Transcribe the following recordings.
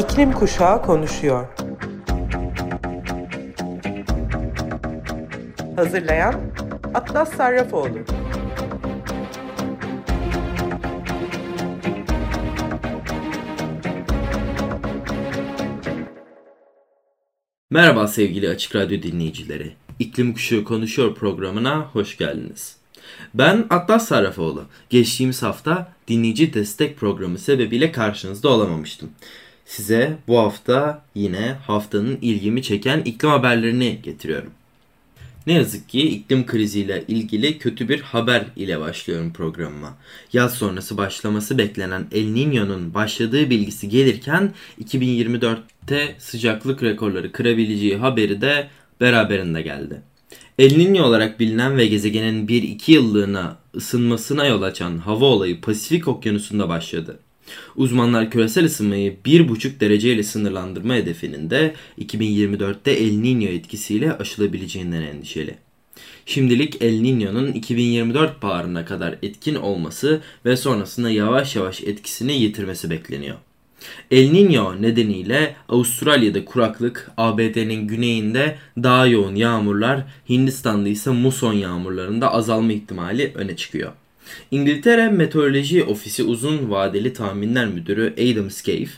İklim Kuşağı konuşuyor. Hazırlayan Atlas Sarrafoğlu. Merhaba sevgili Açık Radyo dinleyicileri. İklim Kuşağı Konuşuyor programına hoş geldiniz. Ben Atlas Sarrafoğlu. Geçtiğimiz hafta dinleyici destek programı sebebiyle karşınızda olamamıştım. Size bu hafta yine haftanın ilgimi çeken iklim haberlerini getiriyorum. Ne yazık ki iklim kriziyle ilgili kötü bir haber ile başlıyorum programıma. Yaz sonrası başlaması beklenen El Niño'nun başladığı bilgisi gelirken 2024'te sıcaklık rekorları kırabileceği haberi de beraberinde geldi. El Niño olarak bilinen ve gezegenin 1-2 yıllığına ısınmasına yol açan hava olayı Pasifik Okyanusu'nda başladı. Uzmanlar küresel ısınmayı 1,5 derece ile sınırlandırma hedefinin de 2024'te El Niño etkisiyle aşılabileceğinden endişeli. Şimdilik El Niño'nun 2024 baharına kadar etkin olması ve sonrasında yavaş yavaş etkisini yitirmesi bekleniyor. El Niño nedeniyle Avustralya'da kuraklık, ABD'nin güneyinde daha yoğun yağmurlar, Hindistan'da ise muson yağmurlarında azalma ihtimali öne çıkıyor. İngiltere Meteoroloji Ofisi Uzun Vadeli Tahminler Müdürü Adam Scaife,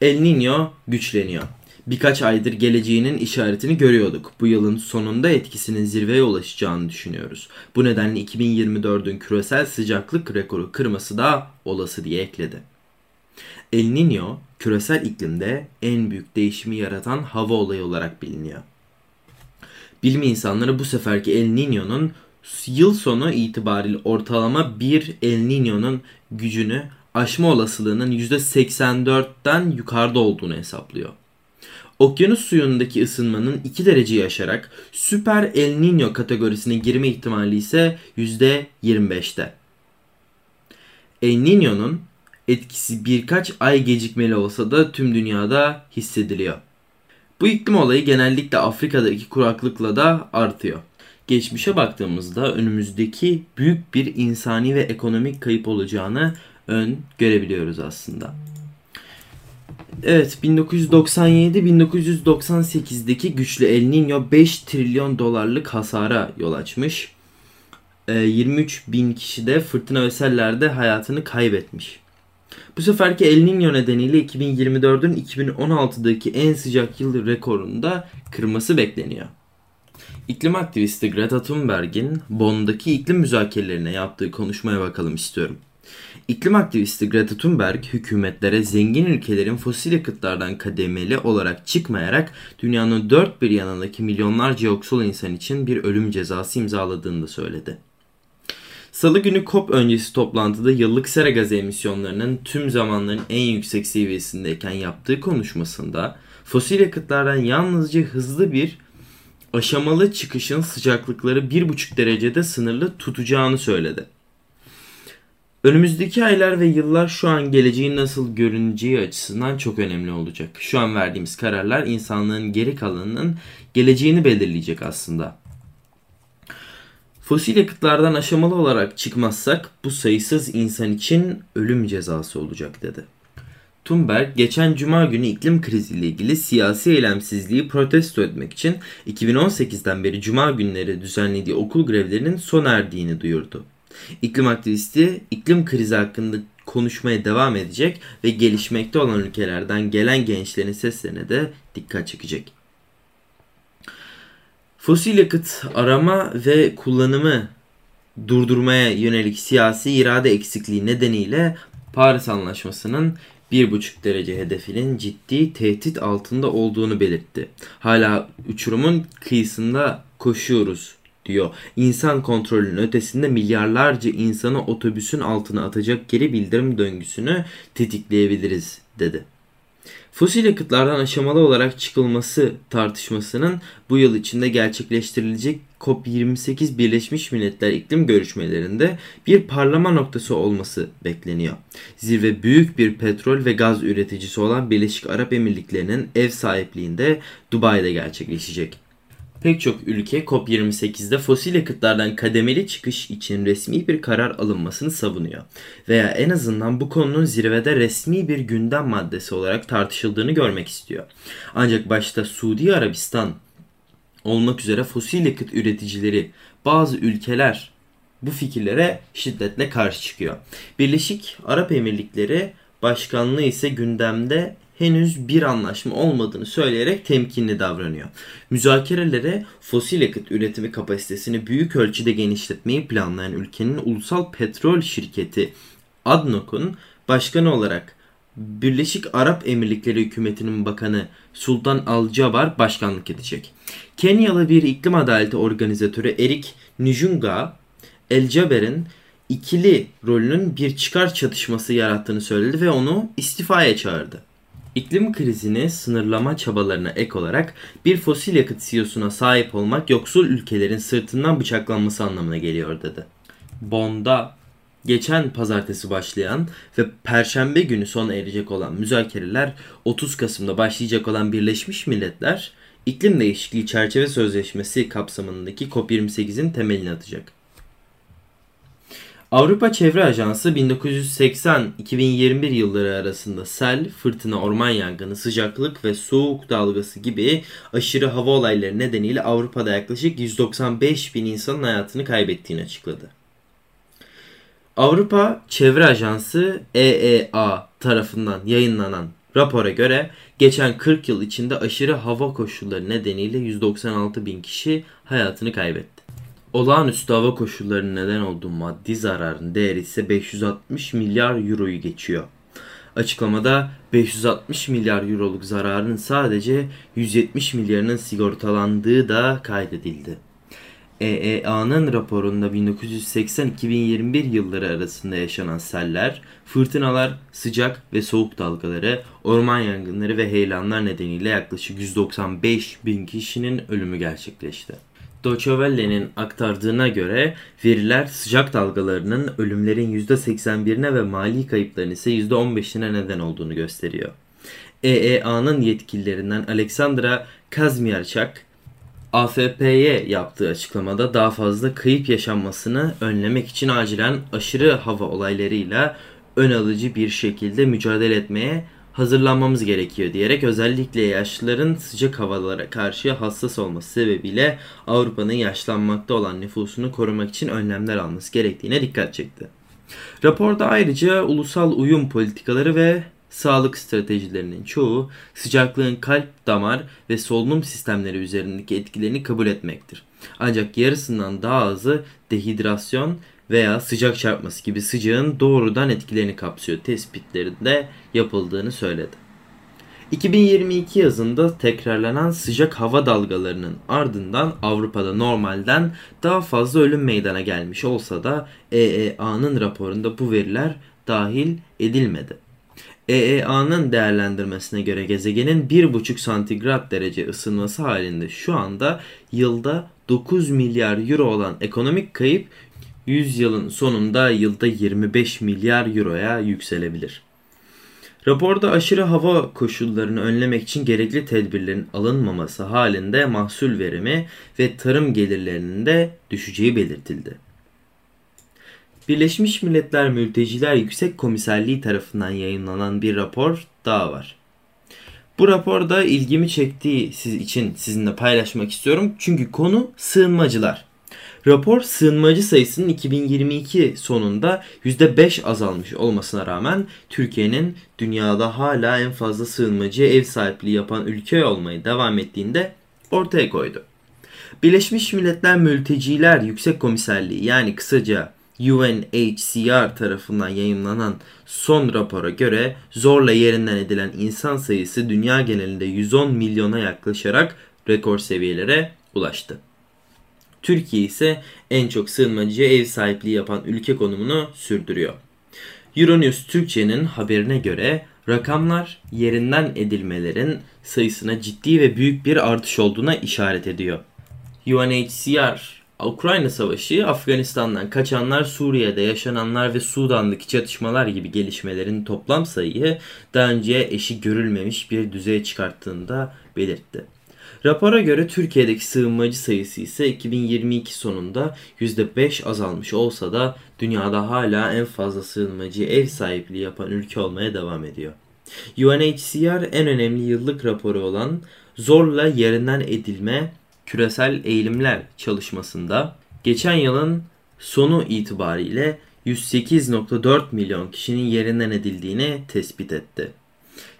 El Niño güçleniyor. Birkaç aydır geleceğinin işaretini görüyorduk. Bu yılın sonunda etkisinin zirveye ulaşacağını düşünüyoruz. Bu nedenle 2024'ün küresel sıcaklık rekoru kırması da olası diye ekledi. El Niño küresel iklimde en büyük değişimi yaratan hava olayı olarak biliniyor. Bilim insanları bu seferki El Niño'nun yıl sonu itibariyle ortalama bir El Niño'nun gücünü aşma olasılığının %84'ten yukarıda olduğunu hesaplıyor. Okyanus suyundaki ısınmanın 2 dereceyi aşarak süper El Niño kategorisine girme ihtimali ise %25'te. El Niño'nun etkisi birkaç ay gecikmeli olsa da tüm dünyada hissediliyor. Bu iklim olayı genellikle Afrika'daki kuraklıkla da artıyor. Geçmişe baktığımızda önümüzdeki büyük bir insani ve ekonomik kayıp olacağını ön görebiliyoruz aslında. Evet 1997-1998'deki güçlü El Niño 5 trilyon dolarlık hasara yol açmış. 23 bin kişi de fırtına ve sellerde hayatını kaybetmiş. Bu seferki El Niño nedeniyle 2024'ün 2016'daki en sıcak yıl rekorunu da kırması bekleniyor. İklim aktivisti Greta Thunberg'in Bonn'daki iklim müzakerelerine yaptığı konuşmaya bakalım istiyorum. İklim aktivisti Greta Thunberg hükümetlere zengin ülkelerin fosil yakıtlardan kademeli olarak çıkmayarak dünyanın dört bir yanındaki milyonlarca yoksul insan için bir ölüm cezası imzaladığını da söyledi. Salı günü COP öncesi toplantıda yıllık sera gazı emisyonlarının tüm zamanların en yüksek seviyesindeyken yaptığı konuşmasında fosil yakıtlardan yalnızca hızlı bir aşamalı çıkışın sıcaklıkları 1,5 derecede sınırlı tutacağını söyledi. Önümüzdeki aylar ve yıllar şu an geleceğin nasıl görüneceği açısından çok önemli olacak. Şu an verdiğimiz kararlar insanlığın geri kalanının geleceğini belirleyecek aslında. Fosil yakıtlardan aşamalı olarak çıkmazsak bu sayısız insan için ölüm cezası olacak dedi. Thunberg geçen cuma günü iklim kriziyle ilgili siyasi eylemsizliği protesto etmek için 2018'den beri cuma günleri düzenlediği okul grevlerinin sona erdiğini duyurdu. İklim aktivisti iklim krizi hakkında konuşmaya devam edecek ve gelişmekte olan ülkelerden gelen gençlerin seslerine de dikkat çekecek. Fosil yakıt arama ve kullanımı durdurmaya yönelik siyasi irade eksikliği nedeniyle Paris Anlaşması'nın 1,5 derece hedefinin ciddi tehdit altında olduğunu belirtti. Hala uçurumun kıyısında koşuyoruz diyor. İnsan kontrolünün ötesinde milyarlarca insanı otobüsün altına atacak geri bildirim döngüsünü tetikleyebiliriz dedi. Fosil yakıtlardan aşamalı olarak çıkılması tartışmasının bu yıl içinde gerçekleştirilecek COP28 Birleşmiş Milletler iklim görüşmelerinde bir parlama noktası olması bekleniyor. Zirve büyük bir petrol ve gaz üreticisi olan Birleşik Arap Emirlikleri'nin ev sahipliğinde Dubai'de gerçekleşecek. Pek çok ülke COP28'de fosil yakıtlardan kademeli çıkış için resmi bir karar alınmasını savunuyor. Veya en azından bu konunun zirvede resmi bir gündem maddesi olarak tartışıldığını görmek istiyor. Ancak başta Suudi Arabistan olmak üzere fosil yakıt üreticileri bazı ülkeler bu fikirlere şiddetle karşı çıkıyor. Birleşik Arap Emirlikleri Başkanlığı ise gündemde henüz bir anlaşma olmadığını söyleyerek temkinli davranıyor. Müzakerelere fosil yakıt üretimi kapasitesini büyük ölçüde genişletmeyi planlayan ülkenin ulusal petrol şirketi ADNOC'un başkanı olarak Birleşik Arap Emirlikleri hükümetinin bakanı Sultan Al-Jaber başkanlık edecek. Kenyalı bir iklim adaleti organizatörü Erik Nijunga, El Jaber'in ikili rolünün bir çıkar çatışması yarattığını söyledi ve onu istifaya çağırdı. İklim krizini sınırlama çabalarına ek olarak bir fosil yakıt CEO'suna sahip olmak yoksul ülkelerin sırtından bıçaklanması anlamına geliyor dedi. Bond'a geçen pazartesi başlayan ve perşembe günü sona erecek olan müzakereler 30 Kasım'da başlayacak olan Birleşmiş Milletler İklim Değişikliği Çerçeve Sözleşmesi kapsamındaki COP28'in temelini atacak. Avrupa Çevre Ajansı 1980-2021 yılları arasında sel, fırtına, orman yangını, sıcaklık ve soğuk dalgası gibi aşırı hava olayları nedeniyle Avrupa'da yaklaşık 195 bin insanın hayatını kaybettiğini açıkladı. Avrupa Çevre Ajansı EEA tarafından yayınlanan rapora göre geçen 40 yıl içinde aşırı hava koşulları nedeniyle 196 bin kişi hayatını kaybetti. Olağanüstü hava koşullarının neden olduğu maddi zararın değeri ise 560 milyar euroyu geçiyor. Açıklamada 560 milyar euroluk zararın sadece 170 milyarının sigortalandığı da kaydedildi. EEA'nın raporunda 1980-2021 yılları arasında yaşanan seller, fırtınalar, sıcak ve soğuk dalgaları, orman yangınları ve heyelanlar nedeniyle yaklaşık 195 bin kişinin ölümü gerçekleşti. Deutsche aktardığına göre veriler sıcak dalgalarının ölümlerin %81'ine ve mali kayıpların ise %15'ine neden olduğunu gösteriyor. EEA'nın yetkililerinden Alexandra Kazmierczak, AFP'ye yaptığı açıklamada daha fazla kayıp yaşanmasını önlemek için acilen aşırı hava olaylarıyla ön alıcı bir şekilde mücadele etmeye hazırlanmamız gerekiyor diyerek özellikle yaşlıların sıcak havalara karşı hassas olması sebebiyle Avrupa'nın yaşlanmakta olan nüfusunu korumak için önlemler alması gerektiğine dikkat çekti. Raporda ayrıca ulusal uyum politikaları ve sağlık stratejilerinin çoğu sıcaklığın kalp, damar ve solunum sistemleri üzerindeki etkilerini kabul etmektir. Ancak yarısından daha azı dehidrasyon veya sıcak çarpması gibi sıcağın doğrudan etkilerini kapsıyor tespitlerinde yapıldığını söyledi. 2022 yazında tekrarlanan sıcak hava dalgalarının ardından Avrupa'da normalden daha fazla ölüm meydana gelmiş olsa da EEA'nın raporunda bu veriler dahil edilmedi. EEA'nın değerlendirmesine göre gezegenin 1,5 santigrat derece ısınması halinde şu anda yılda 9 milyar euro olan ekonomik kayıp 100 yılın sonunda yılda 25 milyar euroya yükselebilir. Raporda aşırı hava koşullarını önlemek için gerekli tedbirlerin alınmaması halinde mahsul verimi ve tarım gelirlerinin de düşeceği belirtildi. Birleşmiş Milletler Mülteciler Yüksek Komiserliği tarafından yayınlanan bir rapor daha var. Bu raporda ilgimi çektiği siz için sizinle paylaşmak istiyorum. Çünkü konu sığınmacılar. Rapor sığınmacı sayısının 2022 sonunda %5 azalmış olmasına rağmen Türkiye'nin dünyada hala en fazla sığınmacıya ev sahipliği yapan ülke olmayı devam ettiğinde ortaya koydu. Birleşmiş Milletler Mülteciler Yüksek Komiserliği yani kısaca UNHCR tarafından yayınlanan son rapora göre zorla yerinden edilen insan sayısı dünya genelinde 110 milyona yaklaşarak rekor seviyelere ulaştı. Türkiye ise en çok sığınmacıya ev sahipliği yapan ülke konumunu sürdürüyor. Euronews Türkçe'nin haberine göre rakamlar yerinden edilmelerin sayısına ciddi ve büyük bir artış olduğuna işaret ediyor. UNHCR Ukrayna Savaşı, Afganistan'dan kaçanlar, Suriye'de yaşananlar ve Sudan'daki çatışmalar gibi gelişmelerin toplam sayıyı daha önce eşi görülmemiş bir düzeye çıkarttığını da belirtti. Rapora göre Türkiye'deki sığınmacı sayısı ise 2022 sonunda %5 azalmış olsa da dünyada hala en fazla sığınmacı ev sahipliği yapan ülke olmaya devam ediyor. UNHCR en önemli yıllık raporu olan zorla yerinden edilme küresel eğilimler çalışmasında geçen yılın sonu itibariyle 108.4 milyon kişinin yerinden edildiğini tespit etti.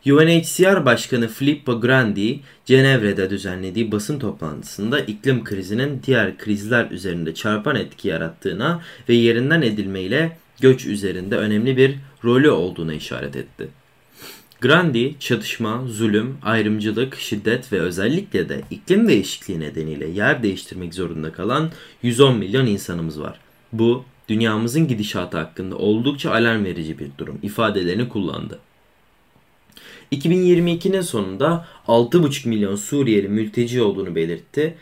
UNHCR Başkanı Filippo Grandi, Cenevre'de düzenlediği basın toplantısında iklim krizinin diğer krizler üzerinde çarpan etki yarattığına ve yerinden edilmeyle göç üzerinde önemli bir rolü olduğuna işaret etti. Grandi, çatışma, zulüm, ayrımcılık, şiddet ve özellikle de iklim değişikliği nedeniyle yer değiştirmek zorunda kalan 110 milyon insanımız var. Bu, dünyamızın gidişatı hakkında oldukça alarm verici bir durum ifadelerini kullandı. 2022'nin sonunda 6,5 milyon Suriyeli mülteci olduğunu belirtti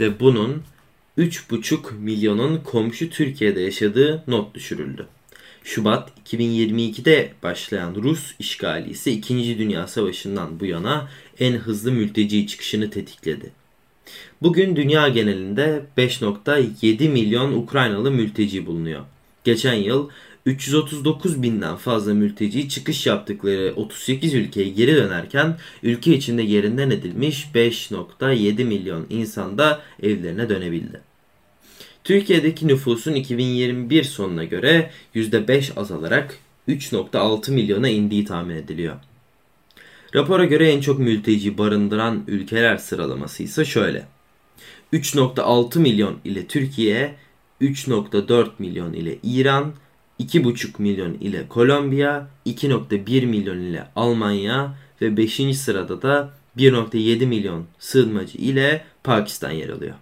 ve bunun 3,5 milyonun komşu Türkiye'de yaşadığı not düşürüldü. Şubat 2022'de başlayan Rus işgali ise 2. Dünya Savaşı'ndan bu yana en hızlı mülteci çıkışını tetikledi. Bugün dünya genelinde 5.7 milyon Ukraynalı mülteci bulunuyor. Geçen yıl 339 binden fazla mülteci çıkış yaptıkları 38 ülkeye geri dönerken ülke içinde yerinden edilmiş 5.7 milyon insan da evlerine dönebildi. Türkiye'deki nüfusun 2021 sonuna göre %5 azalarak 3.6 milyona indiği tahmin ediliyor. Rapora göre en çok mülteci barındıran ülkeler sıralaması ise şöyle. 3.6 milyon ile Türkiye, 3.4 milyon ile İran, 2,5 milyon ile Kolombiya, 2.1 milyon ile Almanya ve 5. sırada da 1.7 milyon sığınmacı ile Pakistan yer alıyor.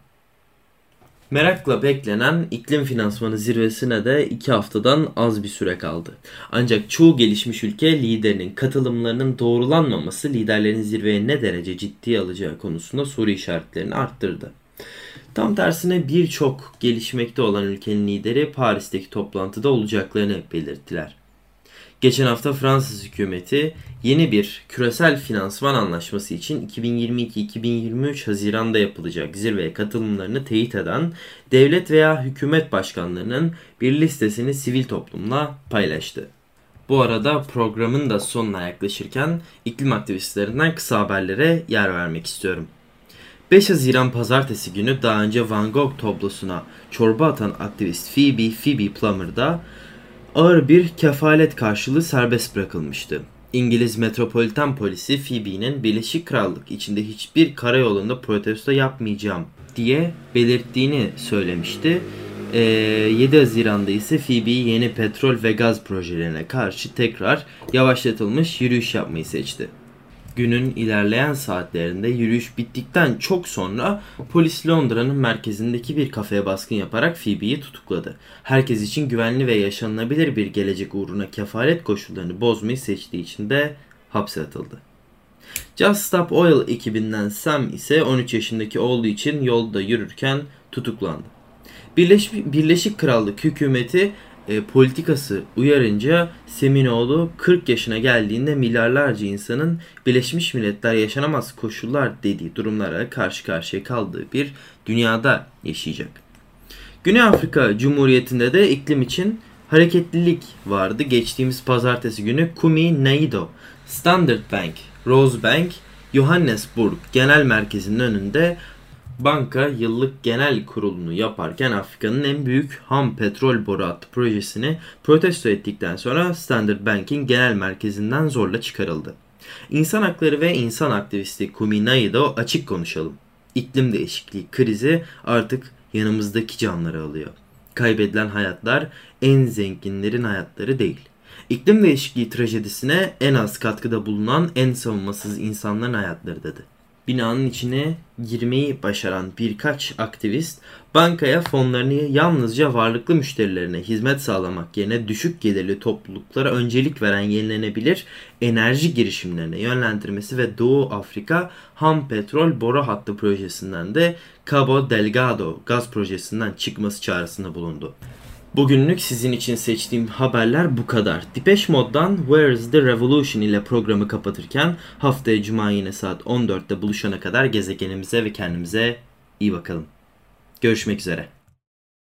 Merakla beklenen iklim finansmanı zirvesine de 2 haftadan az bir süre kaldı. Ancak çoğu gelişmiş ülke liderinin katılımlarının doğrulanmaması liderlerin zirveye ne derece ciddiye alacağı konusunda soru işaretlerini arttırdı. Tam tersine birçok gelişmekte olan ülkenin lideri Paris'teki toplantıda olacaklarını belirttiler. Geçen hafta Fransız hükümeti yeni bir küresel finansman anlaşması için 2022-2023 Haziran'da yapılacak zirveye katılımlarını teyit eden devlet veya hükümet başkanlarının bir listesini sivil toplumla paylaştı. Bu arada programın da sonuna yaklaşırken iklim aktivistlerinden kısa haberlere yer vermek istiyorum. 5 Haziran pazartesi günü daha önce Van Gogh tablosuna çorba atan aktivist Phoebe Phoebe Plummer'da ağır bir kefalet karşılığı serbest bırakılmıştı. İngiliz Metropolitan Polisi Phoebe'nin Birleşik Krallık içinde hiçbir karayolunda protesto yapmayacağım diye belirttiğini söylemişti. Ee, 7 Haziran'da ise Phoebe yeni petrol ve gaz projelerine karşı tekrar yavaşlatılmış yürüyüş yapmayı seçti günün ilerleyen saatlerinde yürüyüş bittikten çok sonra polis Londra'nın merkezindeki bir kafeye baskın yaparak Phoebe'yi tutukladı. Herkes için güvenli ve yaşanılabilir bir gelecek uğruna kefalet koşullarını bozmayı seçtiği için de hapse atıldı. Just Stop Oil ekibinden Sam ise 13 yaşındaki oğlu için yolda yürürken tutuklandı. Birleş, Birleşik Krallık hükümeti e, politikası uyarınca Seminoğlu 40 yaşına geldiğinde milyarlarca insanın Birleşmiş Milletler yaşanamaz koşullar dediği durumlara karşı karşıya kaldığı bir dünyada yaşayacak. Güney Afrika Cumhuriyeti'nde de iklim için hareketlilik vardı. Geçtiğimiz pazartesi günü Kumi Naido, Standard Bank, Rosebank, Johannesburg Genel Merkezi'nin önünde Banka yıllık genel kurulunu yaparken Afrika'nın en büyük ham petrol boru hattı projesini protesto ettikten sonra Standard Bank'in genel merkezinden zorla çıkarıldı. İnsan hakları ve insan aktivisti Kumina'yı da açık konuşalım. İklim değişikliği krizi artık yanımızdaki canları alıyor. Kaybedilen hayatlar en zenginlerin hayatları değil. İklim değişikliği trajedisine en az katkıda bulunan en savunmasız insanların hayatları dedi binanın içine girmeyi başaran birkaç aktivist bankaya fonlarını yalnızca varlıklı müşterilerine hizmet sağlamak yerine düşük gelirli topluluklara öncelik veren yenilenebilir enerji girişimlerine yönlendirmesi ve Doğu Afrika ham petrol boru hattı projesinden de Cabo Delgado gaz projesinden çıkması çağrısında bulundu. Bugünlük sizin için seçtiğim haberler bu kadar. Depeche Mode'dan Where is the Revolution ile programı kapatırken haftaya cuma yine saat 14'te buluşana kadar gezegenimize ve kendimize iyi bakalım. Görüşmek üzere.